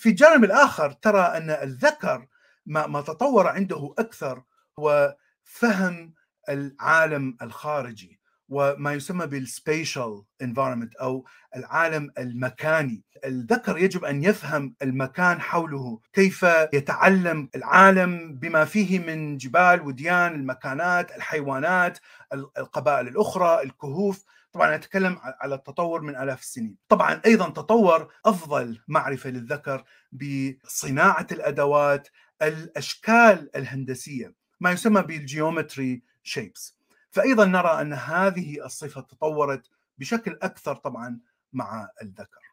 في الجانب الآخر ترى أن الذكر ما, ما تطور عنده أكثر هو فهم العالم الخارجي. وما يسمى بال spatial environment أو العالم المكاني. الذكر يجب أن يفهم المكان حوله كيف يتعلم العالم بما فيه من جبال وديان المكانات الحيوانات القبائل الأخرى الكهوف. طبعا نتكلم على التطور من آلاف السنين. طبعا أيضا تطور أفضل معرفة للذكر بصناعة الأدوات الأشكال الهندسية. ما يسمى بالجيومتري شيبس فأيضا نرى أن هذه الصفة تطورت بشكل أكثر طبعا مع الذكر.